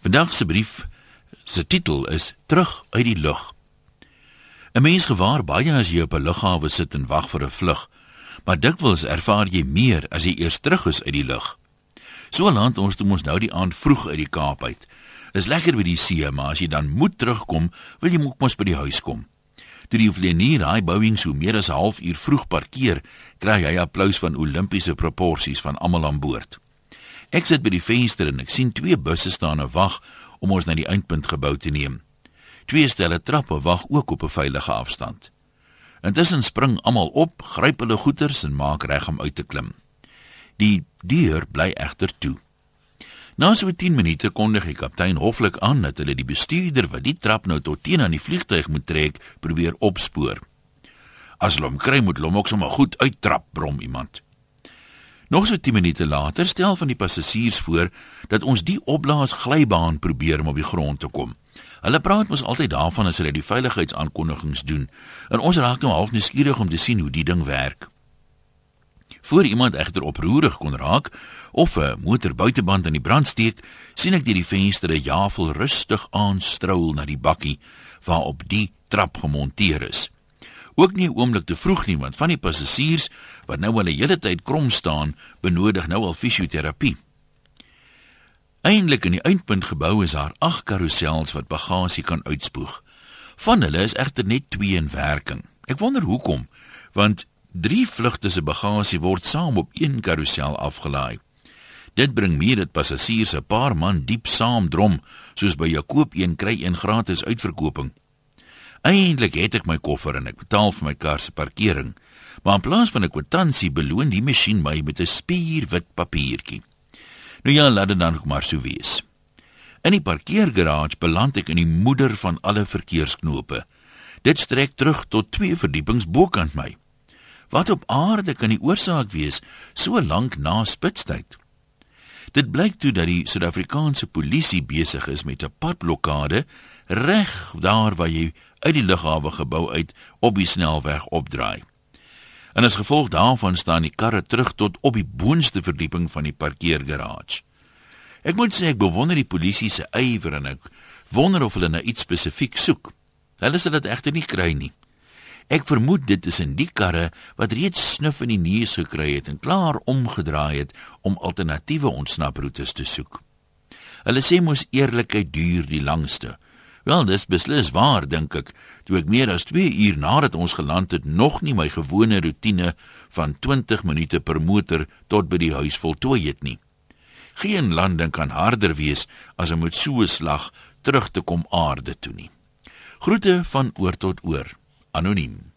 Vandag se brief se titel is Terug uit die lug. 'n Mens gewaar baie as jy op 'n lughawe sit en wag vir 'n vlug, maar dikwels ervaar jy meer as jy eers terug is uit die lug. So land ons toe ons nou die aand vroeg uit die Kaap uit. Dis lekker by die see, maar as jy dan moet terugkom, wil jy mos by die huis kom. Toe die vlieënier daai Boeing so meer as 'n halfuur vroeg parkeer, kry hy applous van Olimpiese proporsies van almal aan boord. Ek sit by die venster en ek sien twee busse staan en wag om ons na die eindpunt gebou te neem. Twee stelle trappe wag ook op 'n veilige afstand. Intussen spring almal op, gryp hulle goederes en maak reg om uit te klim. Die deur bly egter toe. Na so 10 minute kondig die kaptein hoflik aan dat hulle die bestuurder wat die trap nou tot teen aan die vliegtuig moet trek, probeer opspoor. As hulle hom kry, moet hom ook sommer goed uittrap, brom iemand. Nog so 10 minute later stel van die passasiers voor dat ons die opblaas glybaan probeer om op die grond te kom. Hulle praat mos altyd daarvan as hulle die veiligheidsaankondigings doen en ons raak nou half nuuskierig om te sien hoe die ding werk. Voor iemand egter oproerig kon raak of 'n motor buiteband aan die brand steek, sien ek deur die venster 'n jafel rustig aanstroul na die bakkie waarop die trap gemonteer is. Ook nie 'n oomblik te vroeg nie, want van die passasiers wat nou al 'n hele tyd krom staan, benodig nou al fisioterapie. Eindelik in die eindpunt gebou is daar ag karusels wat bagasie kan uitspoeg. Van hulle is egter net 2 in werking. Ek wonder hoekom, want drie vlugte se bagasie word saam op een karusel afgelaai. Dit bring meer dat passasiers 'n paar man diep saamdrom, soos by Jakob 1 kry een gratis uitverkoping. Eindelik het ek my koffer en ek betaal vir my kar se parkering. Maar in plaas van 'n kwitansie beloon die masjien my met 'n spierwit papiertjie. Nou ja, laat dit dan ook maar so wees. In die parkeergarage beland ek in die moeder van alle verkeersknope. Dit strek terug tot twee verdiepings bokant my. Wat op aarde kan die oorsaak wees so lank na spitstyd? Dit blyk toe dat die Suid-Afrikaanse polisie besig is met 'n padblokkade reg daar waar jy uit die lughawe gebou uit op die snelweg opdraai. En as gevolg daarvan staan die karre terug tot op die boonste verdieping van die parkeergarage. Ek moet sê ek bewonder die polisie se ywer en ek wonder of hulle na iets spesifiek soek. Hulle sal dit egter nie kry nie. Ek vermoed dit is in die karre wat reeds snuf in die neus gekry het en klaar omgedraai het om alternatiewe ontsnaproetes te soek. Hulle sê mos eerlikheid duur die langste. Wel, dis beslis waar dink ek. Toe ek meer as 2 uur nadat ons geland het, nog nie my gewone rotine van 20 minute per motor tot by die huis voltooi het nie. Geen landing kan harder wees as om met so 'n slag terug te kom aarde toe nie. Groete van oor tot oor. Anunin.